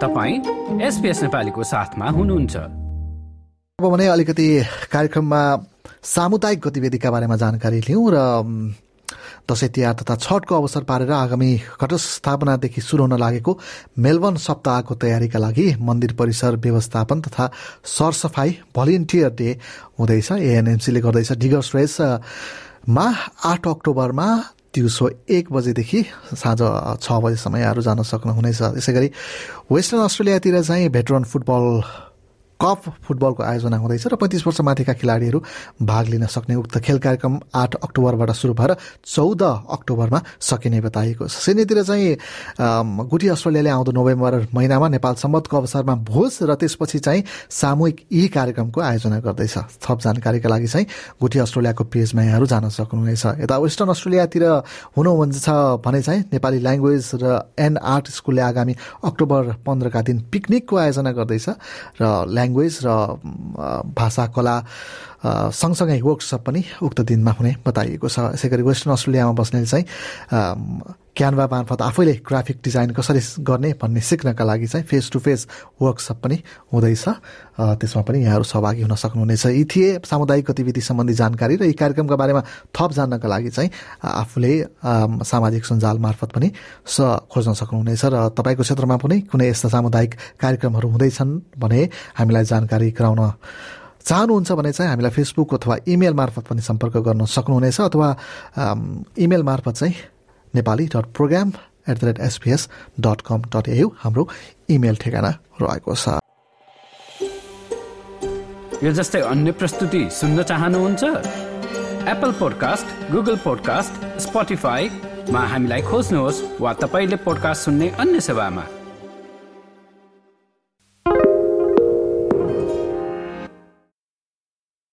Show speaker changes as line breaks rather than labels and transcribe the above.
तपाईँ एसपिएस नेपालीको साथमा हुनुहुन्छ।
अब भने अलिकति कार्यक्रममा सामुदायिक गतिविधिका बारेमा जानकारी लिउँ र दसैँ तिहार तथा छठको अवसर पारेर आगामी घटस स्थापनादेखि सुरु हुन लागेको मेलबर्न सप्ताहको तयारीका लागि मन्दिर परिसर व्यवस्थापन तथा सरसफाई भलिन्टियर डे हुँदैछ एएनएमसीले गर्दैछ। डिगर्स रेसमा आठ अक्टोबरमा दिउँसो एक बजेदेखि साँझ छ बजीसम्म यहाँहरू जान सक्नुहुनेछ। त्यसै गरी वेस्टर्न अस्ट्रेलियातिर चाहिँ भेटरन फुटबल कप फुटबलको आयोजना हुँदैछ र पैँतिस वर्ष माथिका खेलाडीहरू भाग लिन सक्ने उक्त खेल कार्यक्रम आठ अक्टोबरबाट सुरु भएर चौध अक्टोबरमा सकिने बताइएको छ। सिडनीतिर चाहिँ गुठी अस्ट्रेलियाले आउँदो नोभेम्बर महिनामा नेपाल सम्बन्धको अवसरमा भोज र त्यसपछि चाहिँ सामूहिक यी कार्यक्रमको आयोजना गर्दैछ। थप जानकारीका लागि चाहिँ गुठी अस्ट्रेलियाको पेजमा यहाँहरू जान सक्नुहुनेछ। यता वेस्टर्न अस्ट्रेलियातिर हुनुहुन्छ भने चाहिँ नेपाली ल्याङ्ग्वेज र एन्ड आर्ट स्कुलले आगामी अक्टोबर पन्ध्रका दिन पिकनिकको आयोजना गर्दैछ र ल्याङ्ग्वेज र भाषा कला सँगसँगै वर्कसप पनि उक्त दिनमा हुने बताइएको छ। यसै गरी वेस्टर्न अस्ट्रेलियामा बस्ने चाहिँ क्यानभा मार्फत आफैले ग्राफिक डिजाइन कसरी गर्ने भन्ने सिक्नका लागि चाहिँ फेस टु फेस वर्कसप पनि हुँदैछ। त्यसमा पनि यहाँहरू सहभागी हुन सक्नुहुनेछ। यी थिए सामुदायिक गतिविधि सम्बन्धी जानकारी र यी कार्यक्रमका बारेमा थप जान्नका लागि चाहिँ आफूले सामाजिक सञ्जाल मार्फत पनि स खोज्न सक्नुहुनेछ र तपाईँको क्षेत्रमा पनि कुनै यस्ता सामुदायिक कार्यक्रमहरू हुँदैछन् भने हामीलाई जानकारी गराउन चाहनुहुन्छ भने चाहिँ हामीलाई फेसबुक अथवा इमेल मार्फत पनि सम्पर्क गर्न सक्नुहुनेछ अथवा इमेल मार्फत चाहिँ Nepali dot program at the rate SBS dot com dot AU हाम्रो इमेल ठेगाना रहेको छ।
यो जस्तै अन्य प्रस्तुति सुन्न चाहनुहुन्छ? एप्पल पोडकास्ट गुगल पोडकास्ट स्पोटिफाईमा हामीलाई खोज्नुहोस् वा तपाईँले पोडकास्ट सुन्ने अन्य सेवामा।